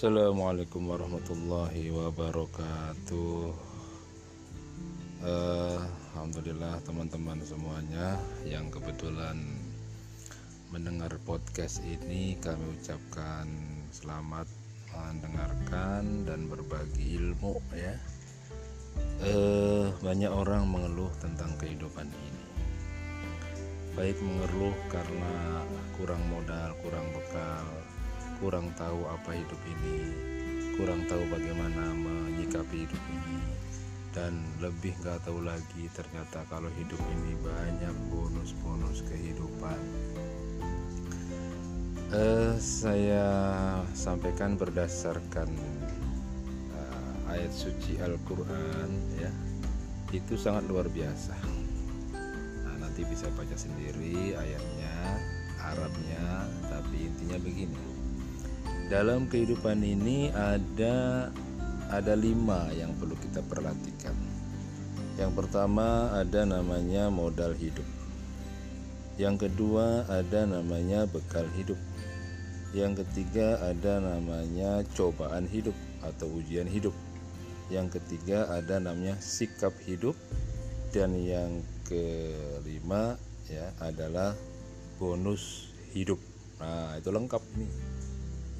Assalamualaikum warahmatullahi wabarakatuh. Uh, Alhamdulillah teman-teman semuanya yang kebetulan mendengar podcast ini kami ucapkan selamat mendengarkan dan berbagi ilmu ya. Uh, banyak orang mengeluh tentang kehidupan ini. Baik mengeluh karena kurang modal kurang bekal kurang tahu apa hidup ini, kurang tahu bagaimana menyikapi hidup ini, dan lebih nggak tahu lagi ternyata kalau hidup ini banyak bonus-bonus kehidupan. Uh, saya sampaikan berdasarkan uh, ayat suci Al-Quran ya. Itu sangat luar biasa. Nah, nanti bisa baca sendiri ayatnya Arabnya tapi intinya begini dalam kehidupan ini ada ada lima yang perlu kita perhatikan. Yang pertama ada namanya modal hidup. Yang kedua ada namanya bekal hidup. Yang ketiga ada namanya cobaan hidup atau ujian hidup. Yang ketiga ada namanya sikap hidup dan yang kelima ya adalah bonus hidup. Nah, itu lengkap nih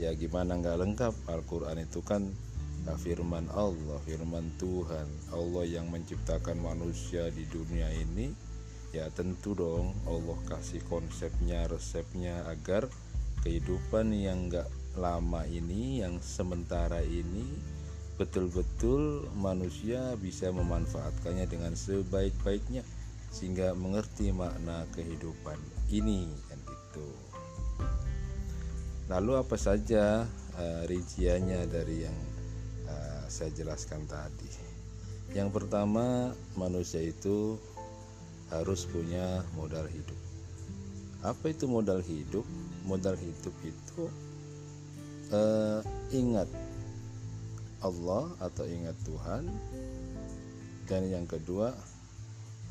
ya gimana nggak lengkap? Al-Quran itu kan firman Allah firman Tuhan. Allah yang menciptakan manusia di dunia ini ya tentu dong Allah kasih konsepnya resepnya agar kehidupan yang nggak lama ini yang sementara ini betul-betul manusia bisa memanfaatkannya dengan sebaik-baiknya sehingga mengerti makna kehidupan ini kan itu Lalu apa saja uh, rinciannya dari yang uh, saya jelaskan tadi? Yang pertama, manusia itu harus punya modal hidup. Apa itu modal hidup? Modal hidup itu uh, ingat Allah atau ingat Tuhan, dan yang kedua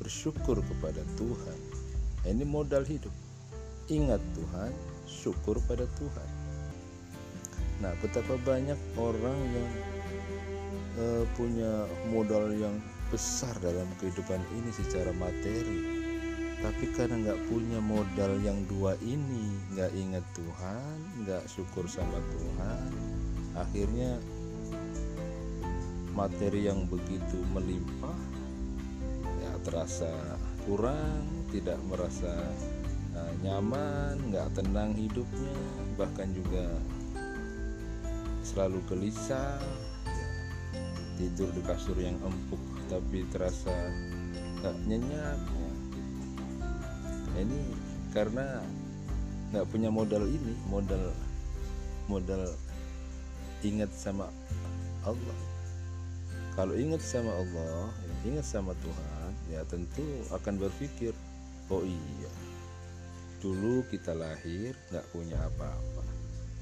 bersyukur kepada Tuhan. Ini modal hidup. Ingat Tuhan, syukur pada Tuhan. Nah, betapa banyak orang yang uh, punya modal yang besar dalam kehidupan ini secara materi, tapi karena nggak punya modal yang dua ini, nggak ingat Tuhan, nggak syukur sama Tuhan, akhirnya materi yang begitu melimpah ya terasa kurang, tidak merasa uh, nyaman, nggak tenang hidupnya, bahkan juga selalu gelisah, tidur di kasur yang empuk tapi terasa nggak nyenyak. Ya. Ini karena nggak punya modal ini, modal modal ingat sama Allah. Kalau ingat sama Allah, ingat sama Tuhan, ya tentu akan berpikir, oh iya, Dulu kita lahir nggak punya apa-apa,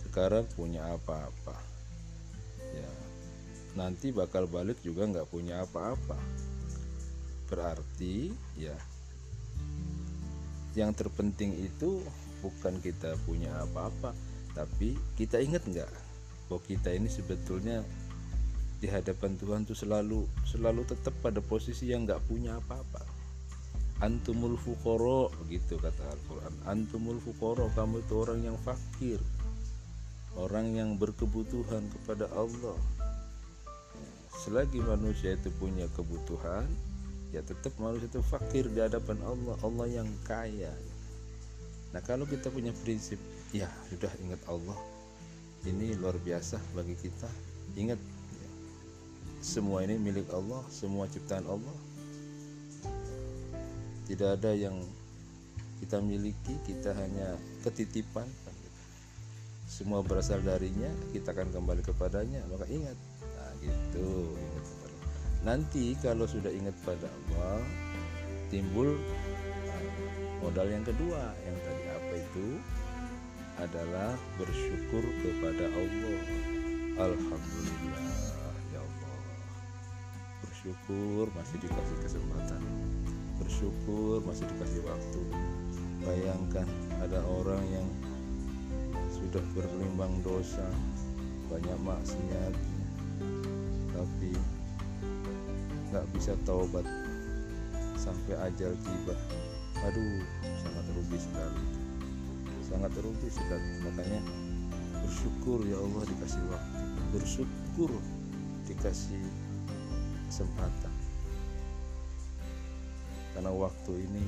sekarang punya apa-apa. Ya, nanti bakal balik juga nggak punya apa-apa. Berarti ya, yang terpenting itu bukan kita punya apa-apa, tapi kita ingat nggak bahwa kita ini sebetulnya di hadapan Tuhan tuh selalu selalu tetap pada posisi yang nggak punya apa-apa antumul fukoro begitu kata Al-Quran. Antumul fukoro kamu itu orang yang fakir. Orang yang berkebutuhan kepada Allah. Selagi manusia itu punya kebutuhan ya tetap manusia itu fakir di hadapan Allah. Allah yang kaya. Nah kalau kita punya prinsip ya sudah ingat Allah. Ini luar biasa bagi kita. Ingat ya, semua ini milik Allah semua ciptaan Allah tidak ada yang kita miliki kita hanya ketitipan. Semua berasal darinya kita akan kembali kepadanya. Maka ingat nah gitu ingat nanti kalau sudah ingat pada Allah timbul nah, modal yang kedua. Yang tadi apa itu? Adalah bersyukur kepada Allah. Alhamdulillah ya Allah. Bersyukur masih dikasih kesempatan bersyukur masih dikasih waktu. Bayangkan ada orang yang sudah berlimbang dosa banyak maksiat tapi nggak bisa taubat sampai ajal tiba. Aduh sangat rugi sekali. Sangat rugi sekali. Makanya bersyukur ya Allah dikasih waktu. Bersyukur dikasih kesempatan karena waktu ini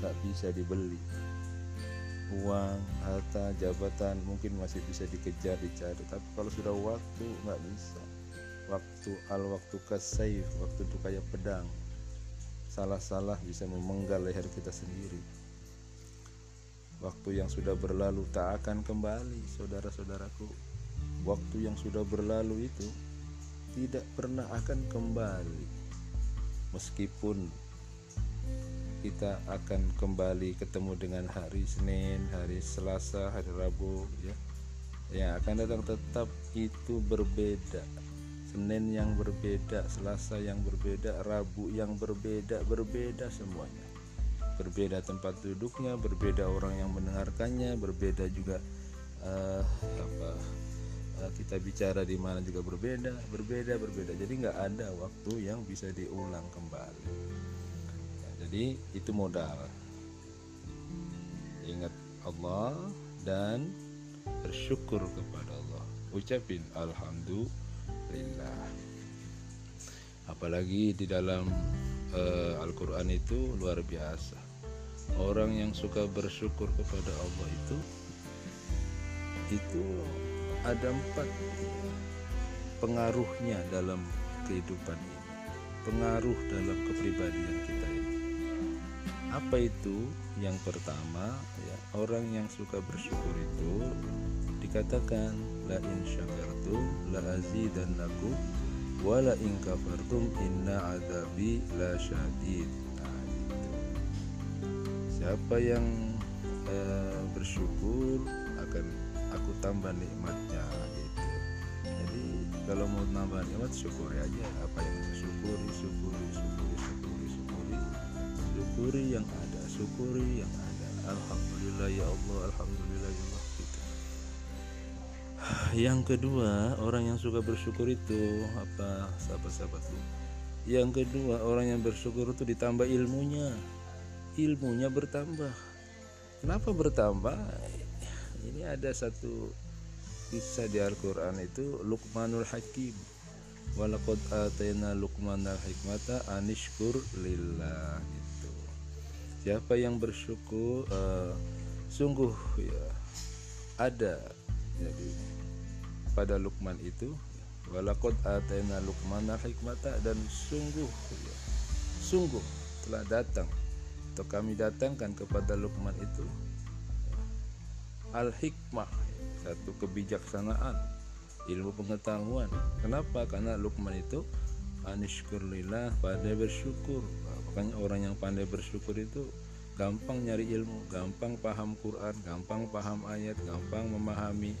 nggak bisa dibeli. Uang harta jabatan mungkin masih bisa dikejar dicari. Tapi kalau sudah waktu nggak bisa. Waktu al waktu kasaif waktu itu kayak pedang. Salah-salah bisa memenggal leher kita sendiri. Waktu yang sudah berlalu tak akan kembali saudara-saudaraku. Waktu yang sudah berlalu itu tidak pernah akan kembali. Meskipun kita akan kembali ketemu dengan hari Senin, hari Selasa, hari Rabu ya. Yang akan datang tetap itu berbeda. Senin yang berbeda, Selasa yang berbeda, Rabu yang berbeda, berbeda semuanya. Berbeda tempat duduknya, berbeda orang yang mendengarkannya, berbeda juga uh, apa uh, kita bicara di mana juga berbeda, berbeda, berbeda. Jadi nggak ada waktu yang bisa diulang kembali jadi itu modal. Ingat Allah dan bersyukur kepada Allah. Ucapin alhamdulillah. Apalagi di dalam uh, Al-Quran itu luar biasa. Orang yang suka bersyukur kepada Allah itu itu ada empat pengaruhnya dalam kehidupan ini. Pengaruh dalam kepribadian kita apa itu? Yang pertama ya orang yang suka bersyukur itu dikatakan la in syakartum la azidannakum wa la in kafartum inna adabi la syadid. Nah, itu. siapa yang eh, bersyukur akan aku tambah nikmatnya gitu. Jadi kalau mau nambah nikmat syukuri aja. Apa yang syukuri syukuri syukuri syukuri syukuri yang ada syukuri yang ada. Alhamdulillah ya Allah alhamdulillah ya Allah. Gitu. yang kedua orang yang suka bersyukur itu apa? Sahabat-sahabatku. Yang kedua orang yang bersyukur itu ditambah ilmunya. Ilmunya bertambah. Kenapa bertambah? Ini ada satu kisah di Al-Quran itu Luqmanul Hakim. Walakad atayna Luqmanal hikmata anishkur lillah siapa yang bersyukur uh, sungguh ya ada. Jadi pada Lukman itu walakot atena Lukman hikmata dan sungguh ya, sungguh telah datang. Atau kami datangkan kepada Lukman itu al hikmah satu kebijaksanaan ilmu pengetahuan. Kenapa? Karena Lukman itu anishkurlillah pada bersyukur makanya orang yang pandai bersyukur itu gampang nyari ilmu gampang paham Quran gampang paham ayat gampang memahami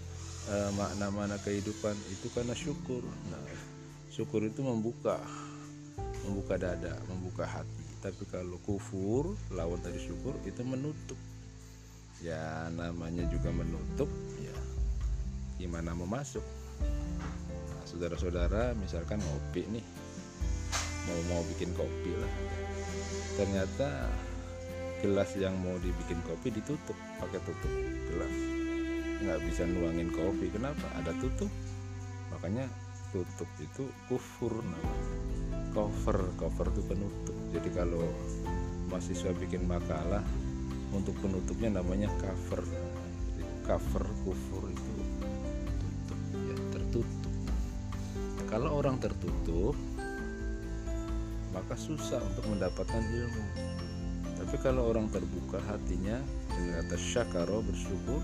uh, makna-makna kehidupan. Itu karena syukur. Nah syukur itu membuka membuka dada membuka hati. Tapi kalau kufur lawan dari syukur itu menutup. Ya namanya juga menutup ya. Gimana mau masuk? Nah, saudara-saudara misalkan ngopi nih mau mau bikin kopi lah. Ternyata gelas yang mau dibikin kopi ditutup pakai tutup gelas. Nggak bisa nuangin kopi. Kenapa? Ada tutup. Makanya tutup itu kufur namanya. Cover cover itu penutup. Jadi kalau mahasiswa bikin makalah untuk penutupnya namanya cover. Jadi cover kufur itu tutup ya tertutup. Kalau orang tertutup maka susah untuk mendapatkan ilmu. Tapi kalau orang terbuka hatinya dengan kata syakaro bersyukur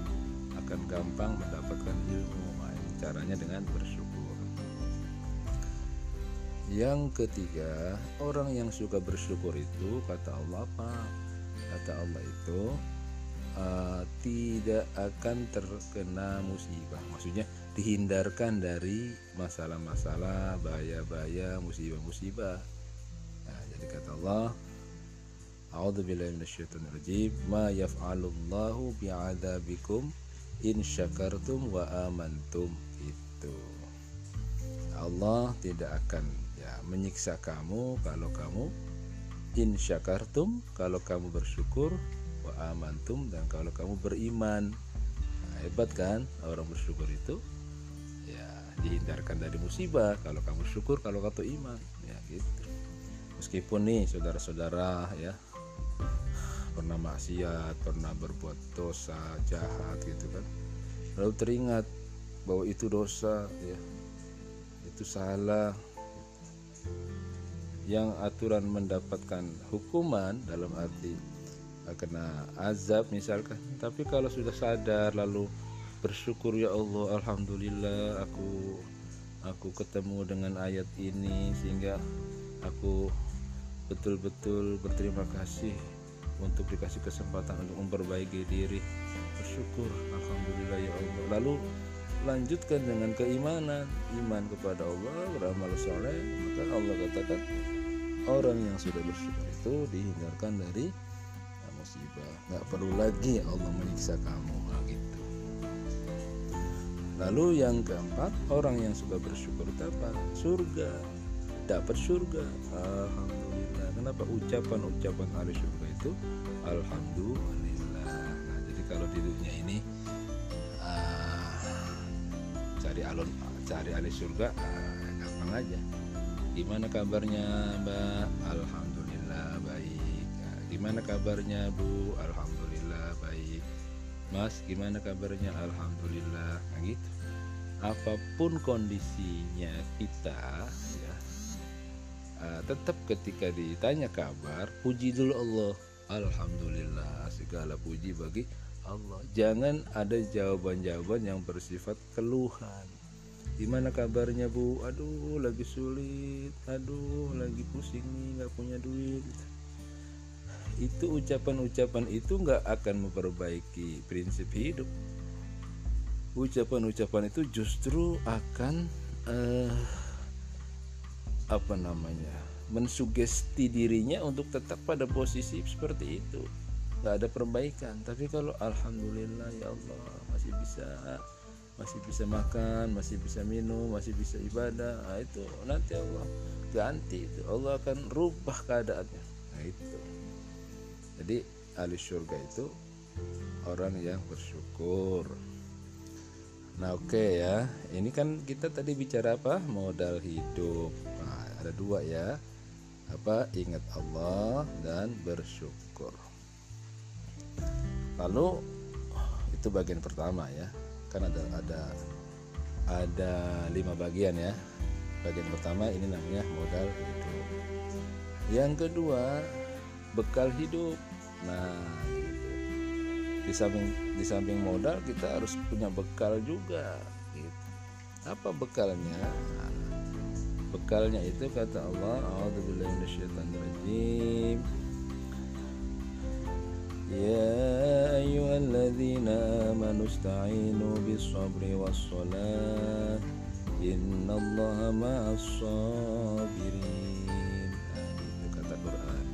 akan gampang mendapatkan ilmu. Nah, caranya dengan bersyukur. Yang ketiga orang yang suka bersyukur itu kata Allah apa kata Allah itu uh, tidak akan terkena musibah. Maksudnya dihindarkan dari masalah-masalah bahaya-bahaya musibah-musibah seperti kata Allah A'udzubillahi minasyaitonirrajim. Ma yaf'alullahu bi'adzabikum in syakartum wa amantum. Itu. Allah tidak akan ya menyiksa kamu kalau kamu in syakartum kalau kamu bersyukur wa amantum dan kalau kamu beriman. Nah, hebat kan orang bersyukur itu? Ya dihindarkan dari musibah kalau kamu syukur kalau kamu iman. Ya gitu meskipun nih saudara-saudara ya pernah maksiat pernah berbuat dosa jahat gitu kan. Lalu teringat bahwa itu dosa ya. Itu salah. Yang aturan mendapatkan hukuman dalam arti kena azab misalkan. Tapi kalau sudah sadar lalu bersyukur ya Allah alhamdulillah aku aku ketemu dengan ayat ini sehingga aku betul-betul berterima kasih untuk dikasih kesempatan untuk memperbaiki diri. Bersyukur alhamdulillah ya Allah. Lalu lanjutkan dengan keimanan. Iman kepada Allah beramal soleh. Maka Allah katakan orang yang sudah bersyukur itu dihindarkan dari musibah. Nggak perlu lagi Allah menyiksa kamu nah, gitu. Lalu yang keempat orang yang suka bersyukur dapat surga. Dapat surga. Alhamdulillah kenapa ucapan-ucapan ahli surga itu? Alhamdulillah. Nah jadi kalau di dunia ini uh, cari alun cari ahli surga uh, gampang aja. Gimana kabarnya mbak? Alhamdulillah baik. Nah, gimana kabarnya bu? Alhamdulillah baik. Mas gimana kabarnya? Alhamdulillah. Nah gitu. Apa pun kondisinya kita ya uh, tetap ketika ditanya kabar puji dulu Allah. Alhamdulillah segala puji bagi Allah. Jangan ada jawaban-jawaban yang bersifat keluhan. Gimana kabarnya bu? Aduh lagi sulit. Aduh lagi pusing nih nggak punya duit. Itu ucapan-ucapan itu nggak akan memperbaiki prinsip hidup. Ucapan-ucapan itu justru akan uh, apa namanya mensugesti dirinya untuk tetap pada posisi seperti itu. Nggak ada perbaikan. Tapi kalau alhamdulillah ya Allah masih bisa masih bisa makan masih bisa minum masih bisa ibadah nah itu nanti Allah ganti itu. Allah akan rubah keadaannya. Nah itu. Jadi ahli surga itu orang yang bersyukur. Nah oke okay ya. Ini kan kita tadi bicara apa? Modal hidup ada dua ya. Apa? Ingat Allah dan bersyukur. Lalu itu bagian pertama ya. Kan ada ada ada lima bagian ya. Bagian pertama ini namanya modal hidup. Yang kedua bekal hidup. Nah gitu. di samping di samping modal kita harus punya bekal juga gitu. apa bekalnya? nah, bekalnya itu kata Allah minasyaitonirrajim Ya ayyuhalladzina amanu ista'inu bis-sabri was-salah. Innallaha ma'as sabirin nah, itu kata Quran.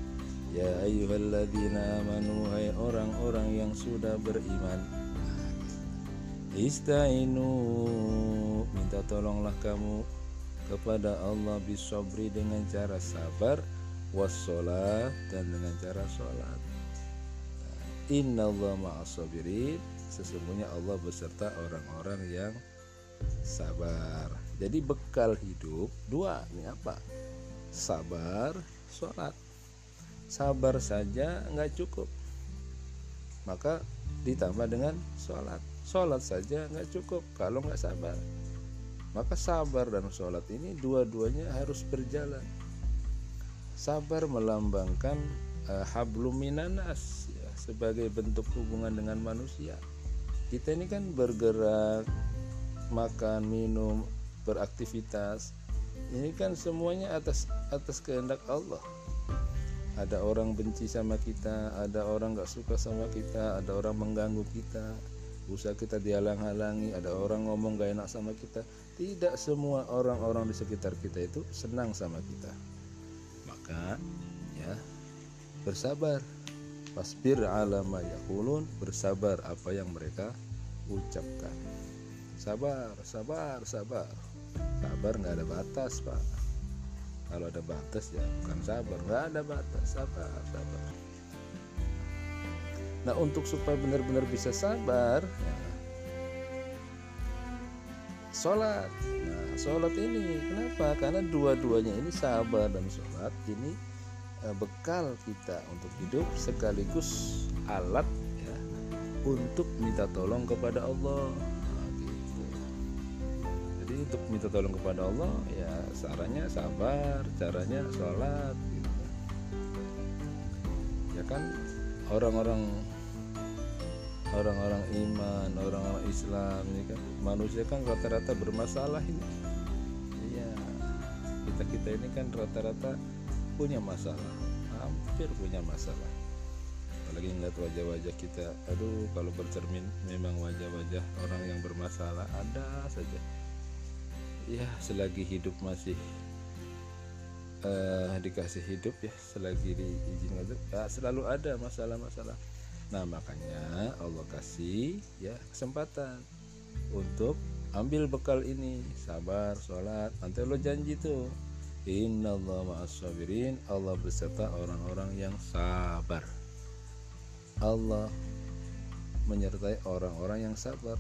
Ya ayyuhalladzina amanu hai orang-orang yang sudah beriman. Ista'inu minta tolonglah kamu kepada Allah bisobri dengan cara sabar wassalat dan dengan cara sholat. Inna Allah ma'asobirin Sesungguhnya Allah beserta orang-orang yang sabar. Jadi bekal hidup dua Ini apa? Sabar, sholat. Sabar saja nggak cukup. Maka ditambah dengan sholat. Sholat saja nggak cukup kalau nggak sabar maka sabar dan sholat ini dua-duanya harus berjalan. Sabar melambangkan uh, hablum minanas ya, sebagai bentuk hubungan dengan manusia. Kita ini kan bergerak, makan, minum, beraktivitas. Ini kan semuanya atas atas kehendak Allah. Ada orang benci sama kita, ada orang gak suka sama kita, ada orang mengganggu kita, usaha kita dihalang-halangi, ada orang ngomong gak enak sama kita tidak semua orang-orang di sekitar kita itu senang sama kita. Maka ya bersabar. Pasbir alama yakulun bersabar apa yang mereka ucapkan. Sabar sabar sabar. Sabar nggak ada batas pak. Kalau ada batas ya bukan sabar. Nggak ada batas sabar sabar. Nah untuk supaya benar-benar bisa sabar ya, sholat. Nah sholat ini kenapa? Karena dua-duanya ini sabar dan sholat. Ini eh, bekal kita untuk hidup sekaligus alat ya untuk minta tolong kepada Allah. Untuk minta tolong kepada Allah ya caranya sabar caranya sholat gitu. Ya kan? Orang-orang orang-orang iman orang-orang Islam ini kan? Manusia kan rata-rata bermasalah ini. Iya. Kita kita ini kan rata-rata punya masalah. Hampir punya masalah. Apalagi ngeliat wajah-wajah kita. Aduh kalau bercermin memang wajah-wajah orang yang bermasalah ada saja. Ya selagi hidup masih uh, dikasih hidup ya selagi diizinkan ya selalu ada masalah-masalah nah makanya Allah kasih ya kesempatan untuk ambil bekal ini. Sabar sholat nanti Allah janji tuh. Inna Allah ma'asabirin Allah beserta orang-orang yang sabar. Allah menyertai orang-orang yang sabar.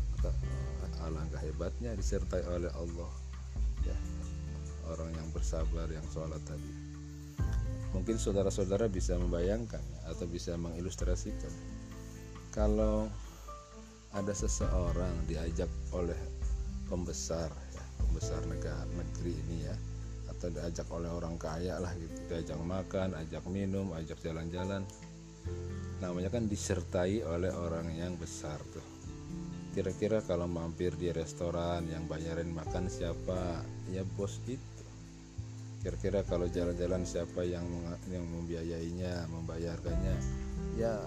Alangkah hebatnya disertai oleh Allah. Ya orang yang bersabar yang sholat tadi. Mungkin saudara-saudara bisa membayangkan atau bisa mengilustrasikan kalau ada seseorang diajak oleh pembesar ya, pembesar negara negeri ini ya atau diajak oleh orang kaya lah gitu diajak makan ajak minum ajak jalan-jalan namanya kan disertai oleh orang yang besar tuh. Kira-kira kalau mampir di restoran yang bayarin makan siapa? Ya bos itu. Kira-kira kalau jalan-jalan siapa yang yang membiayainya membayarkannya? Ya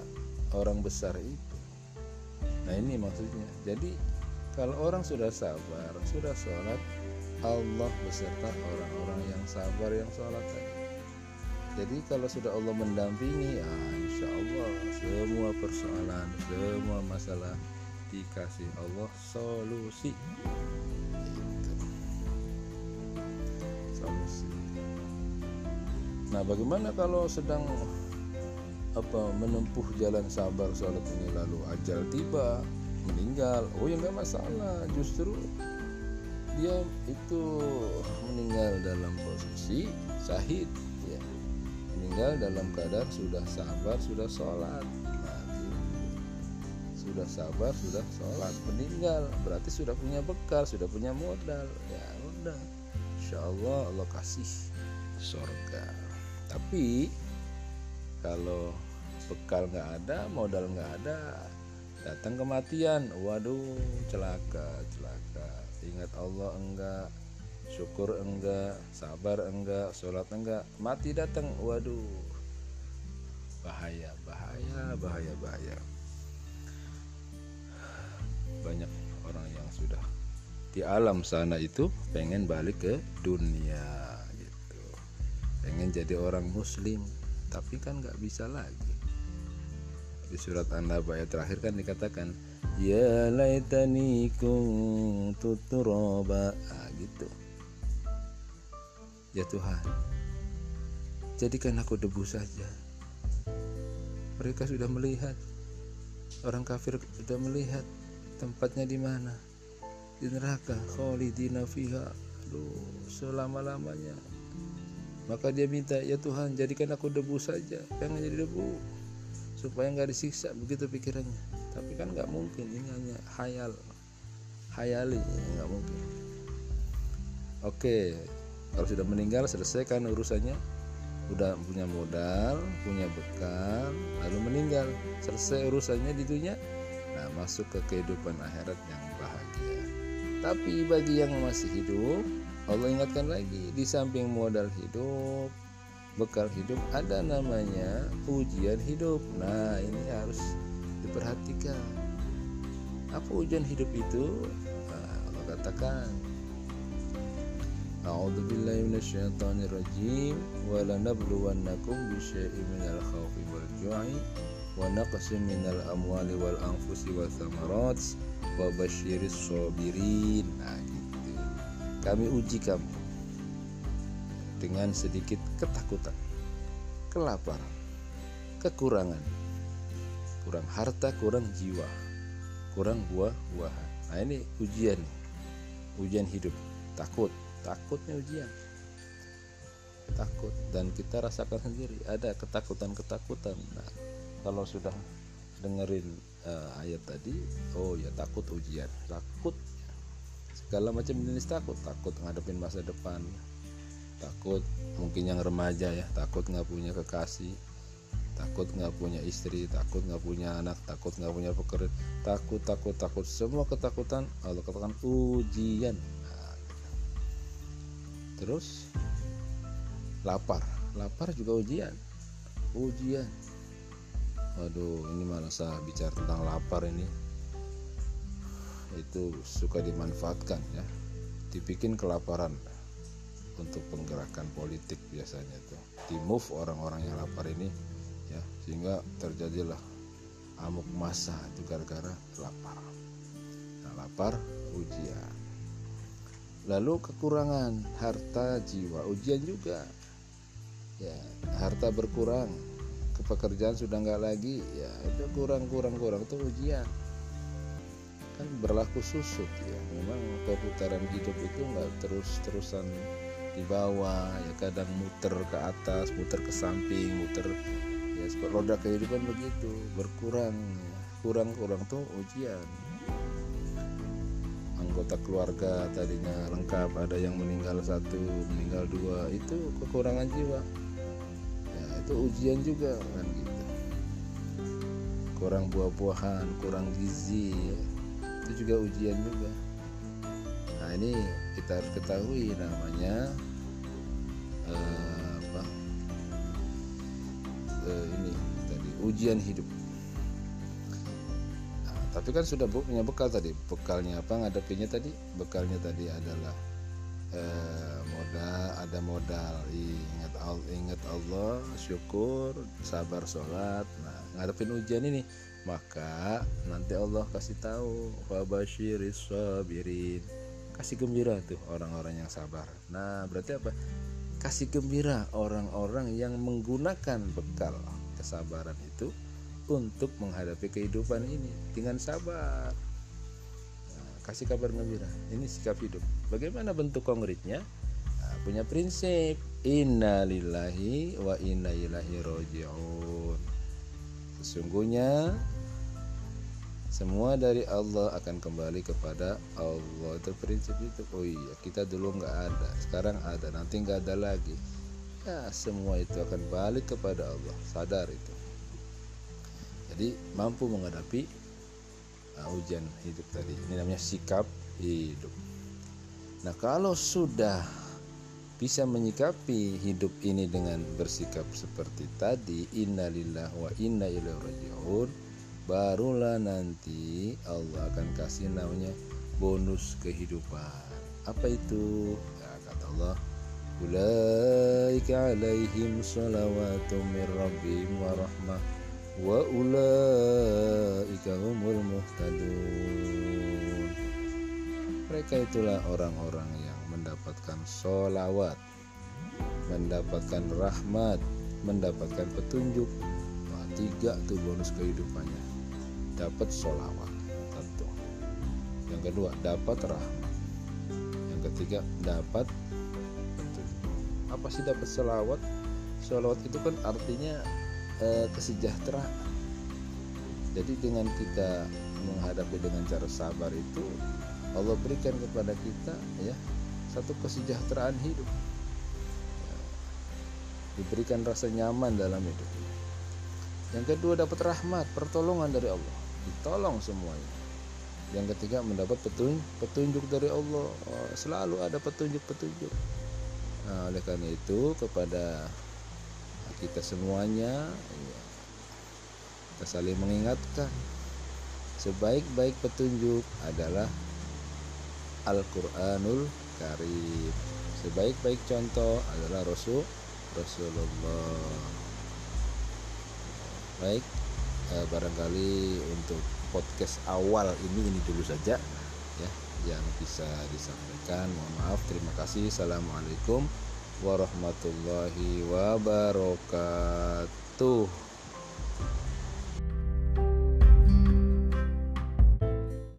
orang besar itu. Nah ini maksudnya. Jadi kalau orang sudah sabar sudah sholat Allah beserta orang-orang yang sabar yang sholat tadi. Jadi kalau sudah Allah mendampingi ya insya Allah semua persoalan semua masalah dikasih Allah solusi. Solusi. Nah bagaimana kalau sedang apa menempuh jalan sabar sholat ini lalu ajal tiba meninggal. Oh ya nggak masalah. Justru dia itu meninggal dalam posisi syahid ya. Meninggal dalam keadaan sudah sabar sudah sholat. Sudah sabar sudah sholat. Meninggal berarti sudah punya bekal sudah punya modal. Ya udah. Insya Allah Allah kasih surga tapi kalau bekal nggak ada modal nggak ada datang kematian. Waduh celaka celaka. Ingat Allah enggak syukur enggak sabar enggak sholat enggak mati datang. Waduh bahaya bahaya bahaya bahaya. Banyak orang yang sudah di alam sana itu pengen balik ke dunia gitu. Pengen jadi orang muslim tapi kan nggak bisa lagi. Di surat An-Naba ayat terakhir kan dikatakan ya laitani kuntu turaba. Ah, gitu. Ya Tuhan jadikan aku debu saja. Mereka sudah melihat. Orang kafir sudah melihat tempatnya di mana? Di neraka. Khalidina fiha. Aduh selama-lamanya maka dia minta ya Tuhan jadikan aku debu saja. Pengen jadi debu. Supaya nggak disiksa begitu pikirannya. Tapi kan nggak mungkin ini hanya hayal hayali nggak mungkin. Oke kalau sudah meninggal selesaikan urusannya. Udah punya modal punya bekal lalu meninggal. Selesai urusannya di dunia nah masuk ke kehidupan akhirat yang bahagia. Tapi bagi yang masih hidup Allah ingatkan lagi di samping modal hidup bekal hidup ada namanya ujian hidup. Nah ini harus diperhatikan. Apa ujian hidup itu? Nah, Allah katakan A'udzu billahi minasyaitonir rajim wa lanabluwannakum bisyai'in minal khawfi wal ju'i wa naqsim minal amwali wal anfusi wa thamarat wa basyiris sabirin. Nah kami uji kamu dengan sedikit ketakutan kelaparan kekurangan. Kurang harta kurang jiwa kurang buah-buahan. Nah ini ujian. Ujian hidup. Takut. Takutnya ujian. Takut. Dan kita rasakan sendiri ada ketakutan-ketakutan. Nah kalau sudah dengerin uh, ayat tadi oh ya takut ujian. Takut segala macam jenis takut. Takut ngadepin masa depan. Takut mungkin yang remaja ya. Takut nggak punya kekasih. Takut nggak punya istri. Takut nggak punya anak. Takut nggak punya pekerjaan takut takut takut. Semua ketakutan Allah katakan ujian. Nah, terus lapar. Lapar juga ujian. Ujian. Waduh, ini malah saya bicara tentang lapar ini. Itu suka dimanfaatkan ya. Dibikin kelaparan untuk penggerakan politik biasanya tuh. Di move orang-orang yang lapar ini ya sehingga terjadilah amuk masa itu gara-gara lapar. Nah, lapar ujian. Lalu kekurangan harta jiwa ujian juga. Ya, harta berkurang pekerjaan sudah nggak lagi ya itu kurang kurang kurang itu ujian kan berlaku susut ya. Memang perputaran hidup itu nggak terus terusan di bawah ya. Kadang muter ke atas muter ke samping muter ya seperti roda kehidupan begitu berkurang kurang kurang tuh ujian. Anggota keluarga tadinya lengkap ada yang meninggal satu meninggal dua itu kekurangan jiwa. Itu ujian juga kan gitu. Kurang buah-buahan kurang gizi ya. Itu juga ujian juga. Nah ini kita harus ketahui namanya uh, apa? Uh, ini tadi ujian hidup. Nah, tapi kan sudah punya bekal tadi. Bekalnya apa? Ngadepinnya tadi bekalnya tadi adalah uh, modal ada modal. Ingat ingat Allah syukur sabar sholat. Nah ngadepin ujian ini maka nanti Allah kasih tahu fabasyiris sabirin. Kasih gembira tuh orang-orang yang sabar. Nah berarti apa? Kasih gembira orang-orang yang menggunakan bekal kesabaran itu untuk menghadapi kehidupan ini dengan sabar. Nah, kasih kabar gembira. Ini sikap hidup. Bagaimana bentuk konkretnya? Nah, punya prinsip. Innalillahi wa inna ilaihi roji'un sesungguhnya semua dari Allah akan kembali kepada Allah. Itu prinsip itu. Oh iya kita dulu nggak ada. Sekarang ada nanti nggak ada lagi. Ya semua itu akan balik kepada Allah. Sadar itu. Jadi mampu menghadapi uh, ujian hidup tadi. Ini namanya sikap hidup. Nah kalau sudah bisa menyikapi hidup ini dengan bersikap seperti tadi innalillah wa inna ilaihi rajiun. Barulah nanti Allah akan kasih namanya bonus kehidupan. Apa itu? Ya, kata Allah ulaika alaihim salawatu min rabbihim wa rahmah wa ulaika humul muhtadun. Mereka itulah orang-orang yang mendapatkan solawat mendapatkan rahmat mendapatkan petunjuk nah, tiga tuh bonus kehidupannya. Dapat solawat satu yang kedua dapat rahmat. Yang ketiga dapat petunjuk. Apa sih dapat solawat solawat itu kan artinya eh, kesejahteraan jadi dengan kita menghadapi dengan cara sabar itu Allah berikan kepada kita ya satu kesejahteraan hidup. Diberikan rasa nyaman dalam hidup. Yang kedua dapat rahmat pertolongan dari Allah. Ditolong semuanya. Yang ketiga mendapat petunjuk petunjuk dari Allah. Oh, selalu ada petunjuk-petunjuk. Nah oleh karena itu kepada kita semuanya ya, kita saling mengingatkan. Sebaik-baik petunjuk adalah Al-Quranul Karim. Sebaik-baik contoh adalah Rasul Rasulullah. Baik eh, barangkali untuk podcast awal ini ini dulu saja ya yang bisa disampaikan. Mohon maaf terima kasih. Assalamualaikum warahmatullahi wabarakatuh